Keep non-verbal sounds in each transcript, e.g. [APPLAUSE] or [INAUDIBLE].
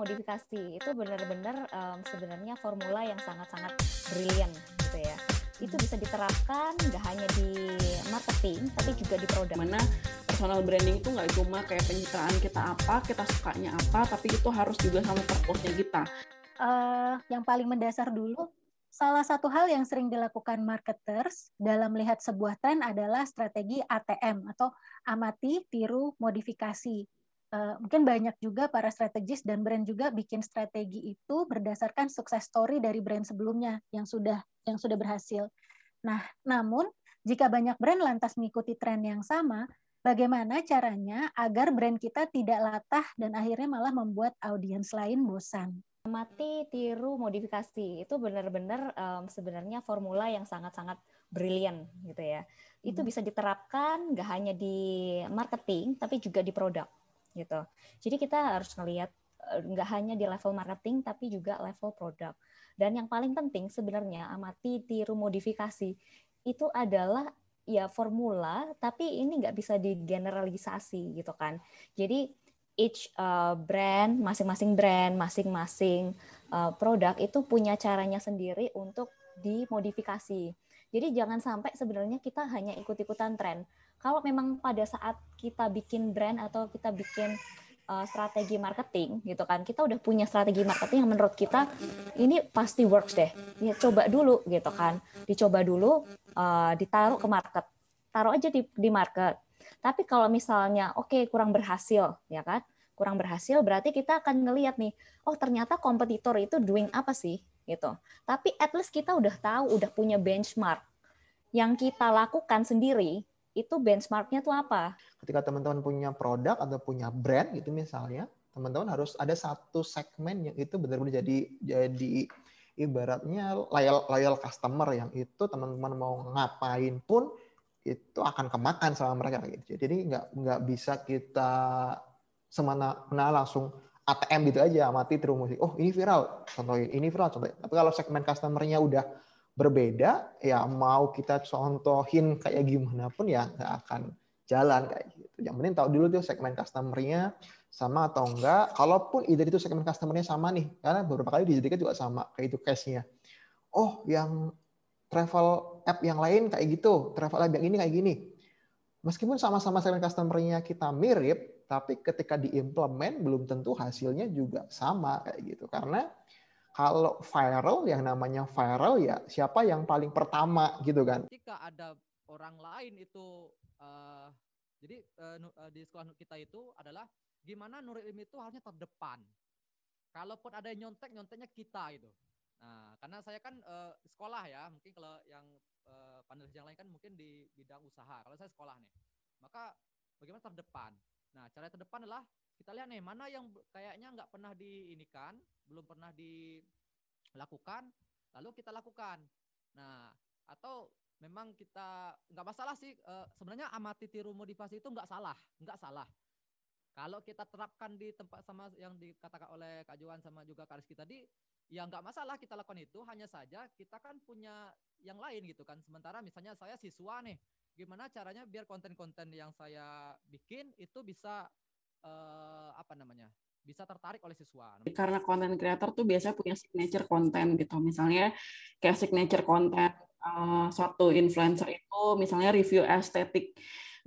modifikasi itu benar-benar um, sebenarnya formula yang sangat-sangat brilian gitu ya. Itu bisa diterapkan nggak hanya di marketing tapi juga di produk. Mana personal branding itu nggak cuma kayak pencitraan kita apa kita sukanya apa tapi itu harus juga sama purpose-nya kita. Uh, yang paling mendasar dulu Salah satu hal yang sering dilakukan marketers dalam melihat sebuah tren adalah strategi ATM atau amati, tiru, modifikasi. Uh, mungkin banyak juga para strategis dan brand juga bikin strategi itu berdasarkan sukses story dari brand sebelumnya yang sudah yang sudah berhasil. Nah, namun jika banyak brand lantas mengikuti tren yang sama, bagaimana caranya agar brand kita tidak latah dan akhirnya malah membuat audiens lain bosan? Mati, tiru, modifikasi itu benar-benar um, sebenarnya formula yang sangat-sangat brilian gitu ya. Itu hmm. bisa diterapkan nggak hanya di marketing tapi juga di produk gitu. Jadi kita harus ngelihat eh, nggak hanya di level marketing tapi juga level produk. Dan yang paling penting sebenarnya amati, tiru, modifikasi itu adalah ya formula tapi ini nggak bisa digeneralisasi gitu kan. Jadi each uh, brand, masing-masing brand, masing-masing uh, produk itu punya caranya sendiri untuk dimodifikasi. Jadi jangan sampai sebenarnya kita hanya ikut-ikutan tren. Kalau memang pada saat kita bikin brand atau kita bikin uh, strategi marketing gitu kan, kita udah punya strategi marketing yang menurut kita ini pasti works deh. Ya coba dulu gitu kan, dicoba dulu, uh, ditaruh ke market, taruh aja di di market tapi kalau misalnya oke okay, kurang berhasil, ya kan? Kurang berhasil berarti kita akan ngelihat nih, oh ternyata kompetitor itu doing apa sih gitu. Tapi at least kita udah tahu, udah punya benchmark. Yang kita lakukan sendiri itu benchmarknya tuh apa? Ketika teman-teman punya produk atau punya brand gitu misalnya, teman-teman harus ada satu segmen yang itu benar-benar jadi jadi ibaratnya loyal loyal customer yang itu teman-teman mau ngapain pun itu akan kemakan sama mereka gitu. Jadi nggak nggak bisa kita semana mana langsung ATM gitu aja mati terus musik. Oh ini viral, contohin ini viral contohin. Tapi kalau segmen customernya udah berbeda, ya mau kita contohin kayak gimana pun ya nggak akan jalan kayak gitu. Yang penting tahu dulu tuh segmen customernya sama atau enggak. Kalaupun ide itu segmen customernya sama nih, karena beberapa kali dijadikan juga sama kayak itu case-nya. Oh, yang travel app yang lain kayak gitu, travel app yang ini kayak gini. Meskipun sama-sama segmen customer-nya kita mirip, tapi ketika diimplement belum tentu hasilnya juga sama kayak gitu. Karena kalau viral yang namanya viral ya siapa yang paling pertama gitu kan. Jika ada orang lain itu uh, jadi uh, di sekolah kita itu adalah gimana Nurul Ilmi itu harusnya terdepan. Kalaupun ada yang nyontek, nyonteknya kita itu. Nah, karena saya kan uh, sekolah ya, mungkin kalau yang uh, panelis yang lain kan mungkin di bidang usaha. Kalau saya sekolah nih, maka bagaimana terdepan? Nah, cara terdepan adalah kita lihat nih mana yang kayaknya nggak pernah diinikan, belum pernah dilakukan, lalu kita lakukan. Nah, atau memang kita nggak masalah sih uh, sebenarnya amati tiru motivasi itu nggak salah, nggak salah. Kalau kita terapkan di tempat sama yang dikatakan oleh Kak Johan sama juga Kak Rizky tadi, ya nggak masalah kita lakukan itu hanya saja kita kan punya yang lain gitu kan sementara misalnya saya siswa nih gimana caranya biar konten-konten yang saya bikin itu bisa uh, apa namanya bisa tertarik oleh siswa. Karena konten kreator tuh biasanya punya signature konten gitu. Misalnya kayak signature konten uh, suatu influencer itu misalnya review estetik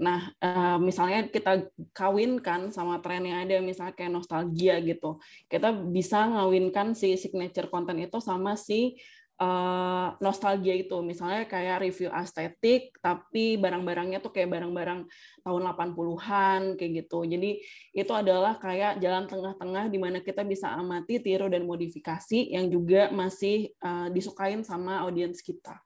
Nah, uh, misalnya kita kawinkan sama tren yang ada, misalnya kayak nostalgia gitu, kita bisa ngawinkan si signature content itu sama si uh, nostalgia itu. Misalnya kayak review estetik, tapi barang-barangnya tuh kayak barang-barang tahun 80-an, kayak gitu. Jadi itu adalah kayak jalan tengah-tengah di mana kita bisa amati, tiru, dan modifikasi yang juga masih uh, disukain sama audiens kita.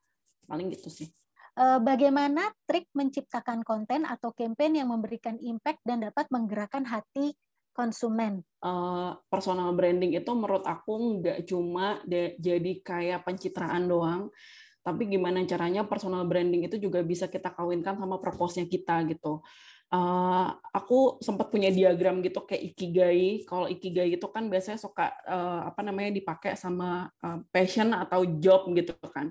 Paling gitu sih. Eh, bagaimana trik menciptakan konten atau campaign yang memberikan impact dan dapat menggerakkan hati konsumen? Uh, personal branding itu menurut aku nggak cuma jadi kayak pencitraan doang, tapi gimana caranya personal branding itu juga bisa kita kawinkan sama purpose-nya kita gitu. Uh, aku sempat punya diagram gitu kayak ikigai. Kalau ikigai itu kan biasanya suka uh, apa namanya dipakai sama uh, passion atau job gitu kan.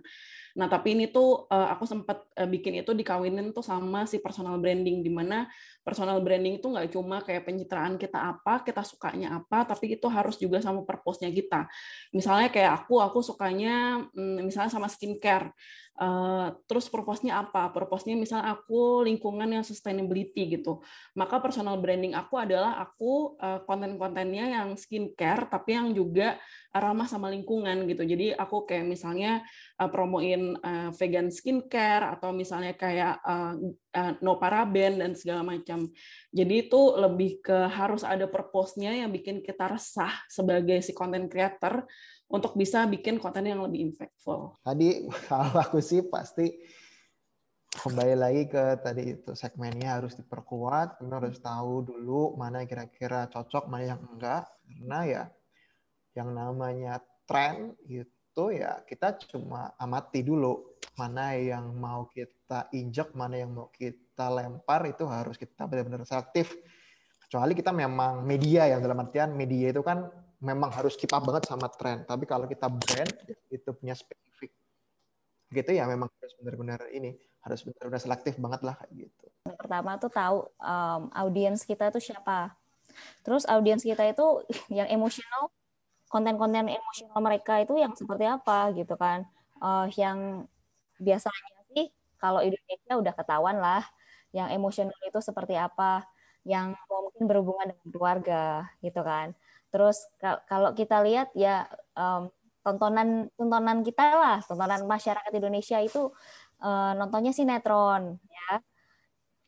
Nah, tapi ini tuh uh, aku sempat uh, bikin itu dikawinin tuh sama si personal branding di mana personal branding itu nggak cuma kayak pencitraan kita apa, kita sukanya apa, tapi itu harus juga sama purpose-nya kita. Misalnya kayak aku, aku sukanya hmm, misalnya sama skincare. Uh, terus purpose-nya apa? Purpose-nya misalnya aku lingkungan yang sustainability gitu. Maka personal branding aku adalah aku uh, konten-kontennya yang skincare tapi yang juga ramah sama lingkungan gitu. Jadi aku kayak misalnya uh, promoin uh, vegan skincare atau misalnya kayak uh, uh, no paraben dan segala macam. Jadi itu lebih ke harus ada purpose-nya yang bikin kita resah sebagai si content creator untuk bisa bikin konten yang lebih impactful. Tadi [LAUGHS] kalau aku sih pasti kembali lagi ke tadi itu segmennya harus diperkuat, kita harus tahu dulu mana kira-kira cocok, mana yang enggak, karena ya yang namanya tren itu ya kita cuma amati dulu mana yang mau kita injek, mana yang mau kita lempar itu harus kita benar-benar selektif. Kecuali kita memang media yang dalam artian media itu kan memang harus keep banget sama tren. Tapi kalau kita brand itu punya spesifik gitu ya memang harus benar-benar ini harus benar-benar selektif banget lah kayak gitu. Pertama tuh tahu um, audiens kita tuh siapa. Terus audiens kita itu [LAUGHS] yang emosional, konten-konten emosional mereka itu yang seperti apa gitu kan. Uh, yang biasanya sih kalau Indonesia udah ketahuan lah yang emosional itu seperti apa, yang mungkin berhubungan dengan keluarga gitu kan. Terus kalau kita lihat ya um, tontonan tontonan kita lah, tontonan masyarakat Indonesia itu uh, nontonnya sinetron ya.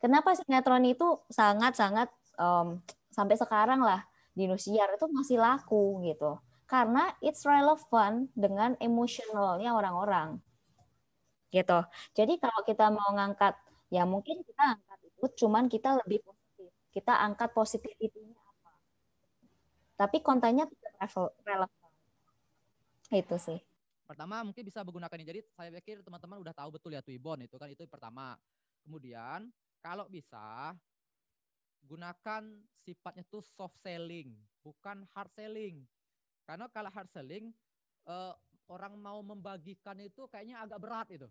Kenapa sinetron itu sangat-sangat um, sampai sekarang lah di Indosiar itu masih laku gitu. Karena it's relevant dengan emosionalnya orang-orang. Gitu. Jadi kalau kita mau ngangkat ya mungkin kita angkat itu cuman kita lebih positif. Kita angkat positivity tapi kontennya tidak relevan. Itu sih. Pertama mungkin bisa menggunakan ini. Jadi saya pikir teman-teman udah tahu betul ya Twibbon itu kan itu pertama. Kemudian kalau bisa gunakan sifatnya tuh soft selling, bukan hard selling. Karena kalau hard selling eh, orang mau membagikan itu kayaknya agak berat itu.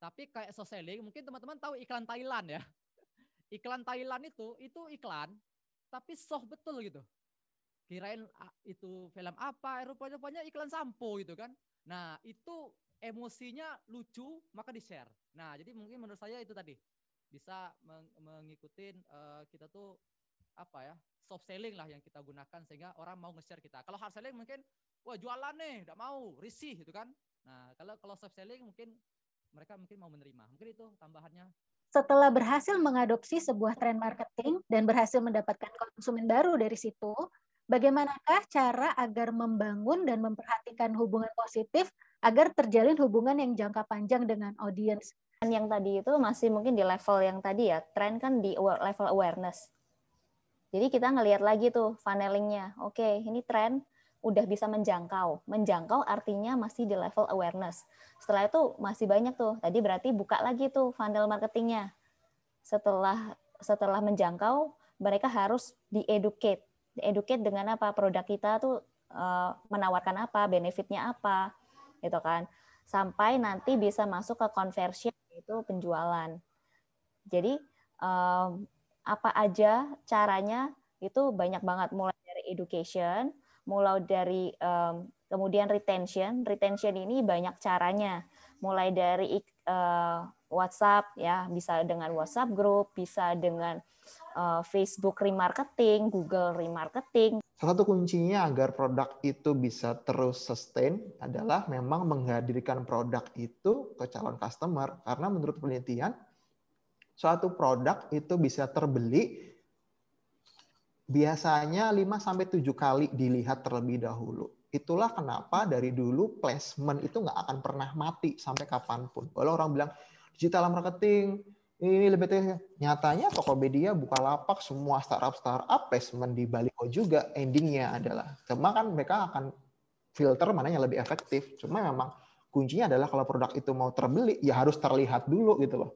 Tapi kayak soft selling, mungkin teman-teman tahu iklan Thailand ya. [LAUGHS] Iklan Thailand itu itu iklan tapi soft betul gitu kirain itu film apa? Rupanya iklan sampo gitu kan. Nah itu emosinya lucu maka di share nah jadi mungkin menurut saya itu tadi. Bisa meng mengikuti uh, kita tuh apa ya soft selling lah yang kita gunakan sehingga orang mau nge-share kita. Kalau hard selling mungkin wah jualan nih tidak mau risih gitu kan. Nah kalau kalau soft selling mungkin mereka mungkin mau menerima. Mungkin itu tambahannya. Setelah berhasil mengadopsi sebuah tren marketing dan berhasil mendapatkan konsumen baru dari situ, bagaimanakah cara agar membangun dan memperhatikan hubungan positif agar terjalin hubungan yang jangka panjang dengan audiens? Yang tadi itu masih mungkin di level yang tadi ya, tren kan di level awareness. Jadi kita ngelihat lagi tuh funnelingnya. Oke, ini tren udah bisa menjangkau. Menjangkau artinya masih di level awareness. Setelah itu masih banyak tuh. Tadi berarti buka lagi tuh funnel marketingnya. Setelah setelah menjangkau, mereka harus di-educate educate dengan apa produk kita tuh uh, menawarkan apa, benefitnya apa, gitu kan. Sampai nanti bisa masuk ke conversion itu penjualan. Jadi um, apa aja caranya itu banyak banget mulai dari education, mulai dari um, kemudian retention. Retention ini banyak caranya, mulai dari uh, WhatsApp ya, bisa dengan WhatsApp group, bisa dengan uh, Facebook remarketing, Google remarketing. Salah satu kuncinya agar produk itu bisa terus sustain adalah memang menghadirkan produk itu ke calon customer. Karena menurut penelitian, suatu produk itu bisa terbeli biasanya 5-7 kali dilihat terlebih dahulu. Itulah kenapa dari dulu placement itu nggak akan pernah mati sampai kapan pun. Walau orang bilang digital marketing, ini lebih tinggi. Nyatanya Tokopedia, lapak semua startup-startup placement di Baliho juga endingnya adalah. Cuma kan mereka akan filter mana yang lebih efektif. Cuma memang kuncinya adalah kalau produk itu mau terbeli, ya harus terlihat dulu gitu loh.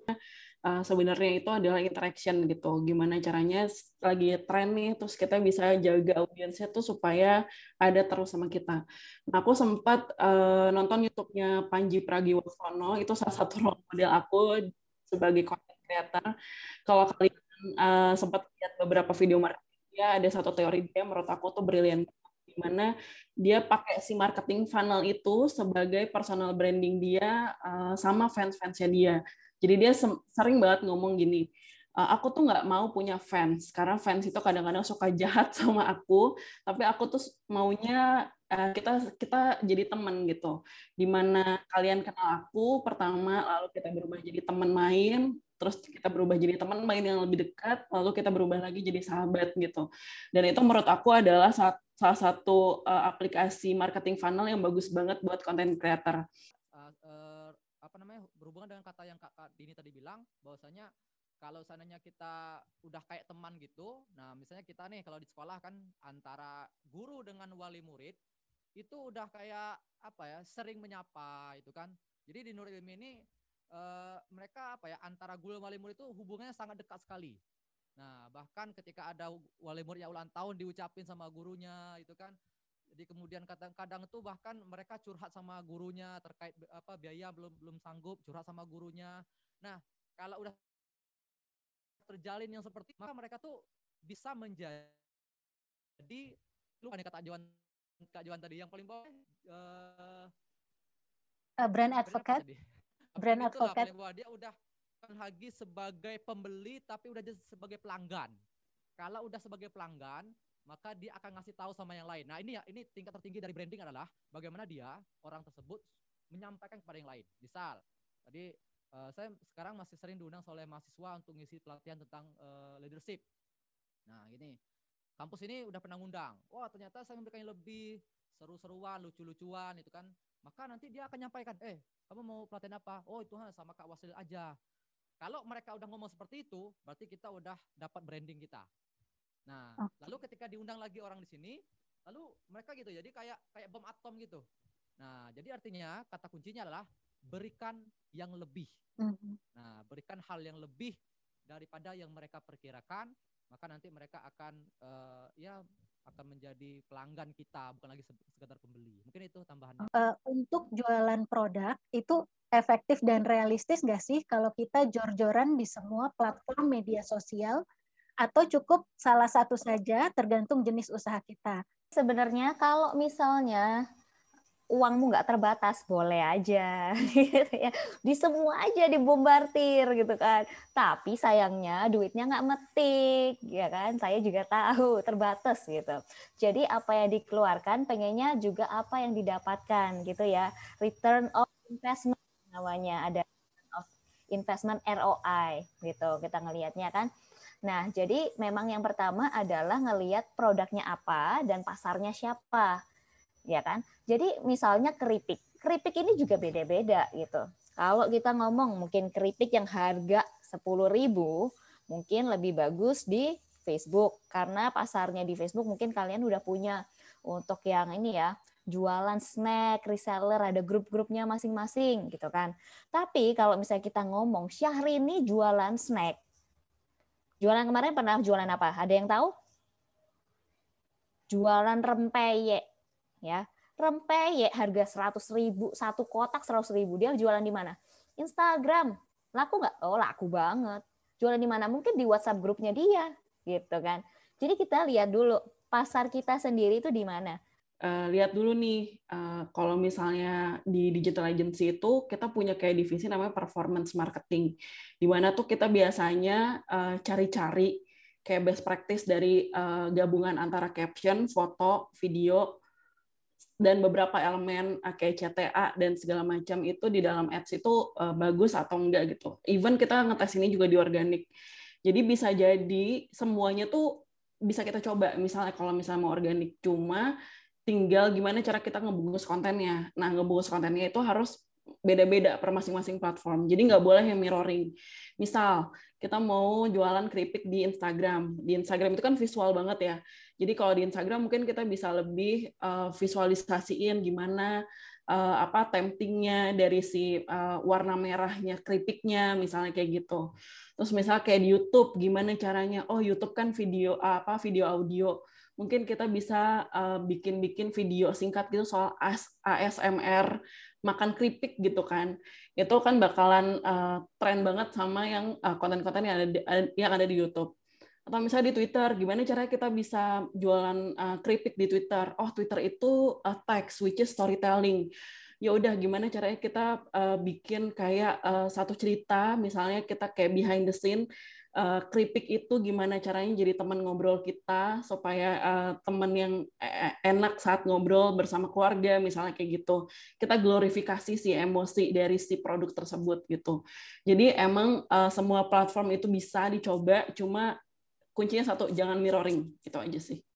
Uh, sebenarnya itu adalah interaction gitu. Gimana caranya lagi tren nih, terus kita bisa jaga audiensnya tuh supaya ada terus sama kita. Nah, aku sempat uh, nonton YouTube-nya Panji Pragiwaksono, itu salah satu role model aku sebagai content creator. Kalau kalian uh, sempat lihat beberapa video marketing dia ada satu teori dia menurut aku tuh brilian di mana dia pakai si marketing funnel itu sebagai personal branding dia uh, sama fans-fansnya dia. Jadi dia sering banget ngomong gini, e, aku tuh nggak mau punya fans karena fans itu kadang-kadang suka [LAUGHS] jahat sama aku, tapi aku tuh maunya uh, kita kita jadi teman gitu. Di mana kalian kenal aku pertama, lalu kita berubah jadi teman main, terus kita berubah jadi teman main yang lebih dekat, lalu kita berubah lagi jadi sahabat gitu. Dan itu menurut aku adalah salah satu uh, aplikasi marketing funnel yang bagus banget buat content creator. Apa namanya berhubungan dengan kata yang Kak Dini tadi bilang bahwasanya kalau seandainya kita udah kayak teman gitu, nah misalnya kita nih kalau di sekolah kan antara guru dengan wali murid itu udah kayak apa ya sering menyapa itu kan. Jadi di Nur Ilmi ini uh, mereka apa ya antara guru dan wali murid itu hubungannya sangat dekat sekali. Nah, bahkan ketika ada wali murid yang ulang tahun diucapin sama gurunya itu kan jadi kemudian kadang-kadang itu bahkan mereka curhat sama gurunya terkait apa biaya belum belum sanggup curhat sama gurunya. Nah, kalau udah terjalin yang seperti maka mereka tuh bisa menjadi lu kata Johan Kak Johan tadi yang paling bawah uh, uh, brand advocate brand advocate bahwa dia udah lagi sebagai pembeli tapi udah jadi sebagai pelanggan. Kalau udah sebagai pelanggan, maka dia akan ngasih tahu sama yang lain. Nah, ini ya ini tingkat tertinggi dari branding adalah bagaimana dia orang tersebut menyampaikan kepada yang lain. Misal, tadi uh, saya sekarang masih sering diundang oleh mahasiswa untuk ngisi pelatihan tentang uh, leadership. Nah, ini kampus ini udah pernah ngundang. Wah, ternyata saya memberikan yang lebih seru-seruan, lucu-lucuan itu kan. Maka nanti dia akan nyampaikan, "Eh, kamu mau pelatihan apa? Oh itu sama Kak Wasil aja. Kalau mereka udah ngomong seperti itu, berarti kita udah dapat branding kita. Nah, okay. lalu ketika diundang lagi orang di sini, lalu mereka gitu, jadi kayak kayak bom atom gitu. Nah, jadi artinya kata kuncinya adalah berikan yang lebih. Mm-hmm. Nah, berikan hal yang lebih daripada yang mereka perkirakan, maka nanti mereka akan uh, ya akan menjadi pelanggan kita bukan lagi sekedar pembeli. Mungkin itu tambahannya. Uh, untuk jualan produk itu efektif dan realistis nggak sih kalau kita jor-joran di semua platform media sosial atau cukup salah satu saja tergantung jenis usaha kita? Sebenarnya kalau misalnya uangmu nggak terbatas boleh aja [LAUGHS] gitu ya. Di semua aja dibombardir gitu kan. Tapi sayangnya duitnya nggak metik ya kan? Saya juga tahu [LAUGHS] terbatas gitu. Jadi apa yang dikeluarkan pengennya juga apa yang didapatkan gitu ya. Return of investment namanya ada of investment ROI gitu. Kita ngelihatnya kan Nah, jadi memang yang pertama adalah ngelihat produknya apa dan pasarnya siapa ya kan? Jadi misalnya keripik, keripik ini juga beda-beda gitu. Kalau kita ngomong mungkin keripik yang harga 10.000 mungkin lebih bagus di Facebook karena pasarnya di Facebook mungkin kalian udah punya untuk yang ini ya jualan snack, reseller, ada grup-grupnya masing-masing gitu kan. Tapi kalau misalnya kita ngomong Syahrini jualan snack, jualan kemarin pernah jualan apa? Ada yang tahu? Jualan rempeyek ya. Rempeyek harga 100 ribu satu kotak 100 ribu. Dia jualan di mana? Instagram. Laku nggak? Oh laku banget. Jualan di mana? Mungkin di WhatsApp grupnya dia gitu kan. Jadi kita lihat dulu pasar kita sendiri itu di mana uh, lihat dulu nih uh, kalau misalnya di digital agency itu kita punya kayak divisi namanya performance marketing di mana tuh kita biasanya uh, cari-cari kayak best practice dari uh, gabungan antara caption, foto, video dan beberapa elemen ah, kayak CTA dan segala macam itu di dalam ads itu uh, bagus atau enggak gitu. Even kita ngetes ini juga di organik. Jadi bisa jadi semuanya tuh bisa kita coba. Misalnya kalau misalnya mau organik cuma tinggal gimana cara kita ngebungkus kontennya. Nah, ngebungkus kontennya itu harus beda-beda per masing-masing platform. Jadi nggak boleh yang mirroring. Misal, kita mau jualan keripik di Instagram. Di Instagram itu kan visual banget ya. Jadi kalau di Instagram mungkin kita bisa lebih uh, visualisasiin gimana uh, apa temptingnya dari si uh, warna merahnya keripiknya misalnya kayak gitu terus misalnya kayak di YouTube gimana caranya oh YouTube kan video apa video audio mungkin kita bisa bikin-bikin uh, video singkat gitu soal ASMR makan keripik gitu kan. Itu kan bakalan uh, tren banget sama yang konten-konten uh, yang ada di, yang ada di YouTube. Atau misalnya di Twitter gimana caranya kita bisa jualan uh, keripik di Twitter? Oh Twitter itu uh, text which is storytelling. Ya udah gimana caranya kita uh, bikin kayak uh, satu cerita misalnya kita kayak behind the scene uh, keripik itu gimana caranya jadi teman ngobrol kita supaya uh, teman yang enak saat ngobrol bersama keluarga misalnya kayak gitu. Kita glorifikasi si emosi dari si produk tersebut gitu. Jadi emang uh, semua platform itu bisa dicoba cuma kuncinya satu jangan mirroring. Itu aja sih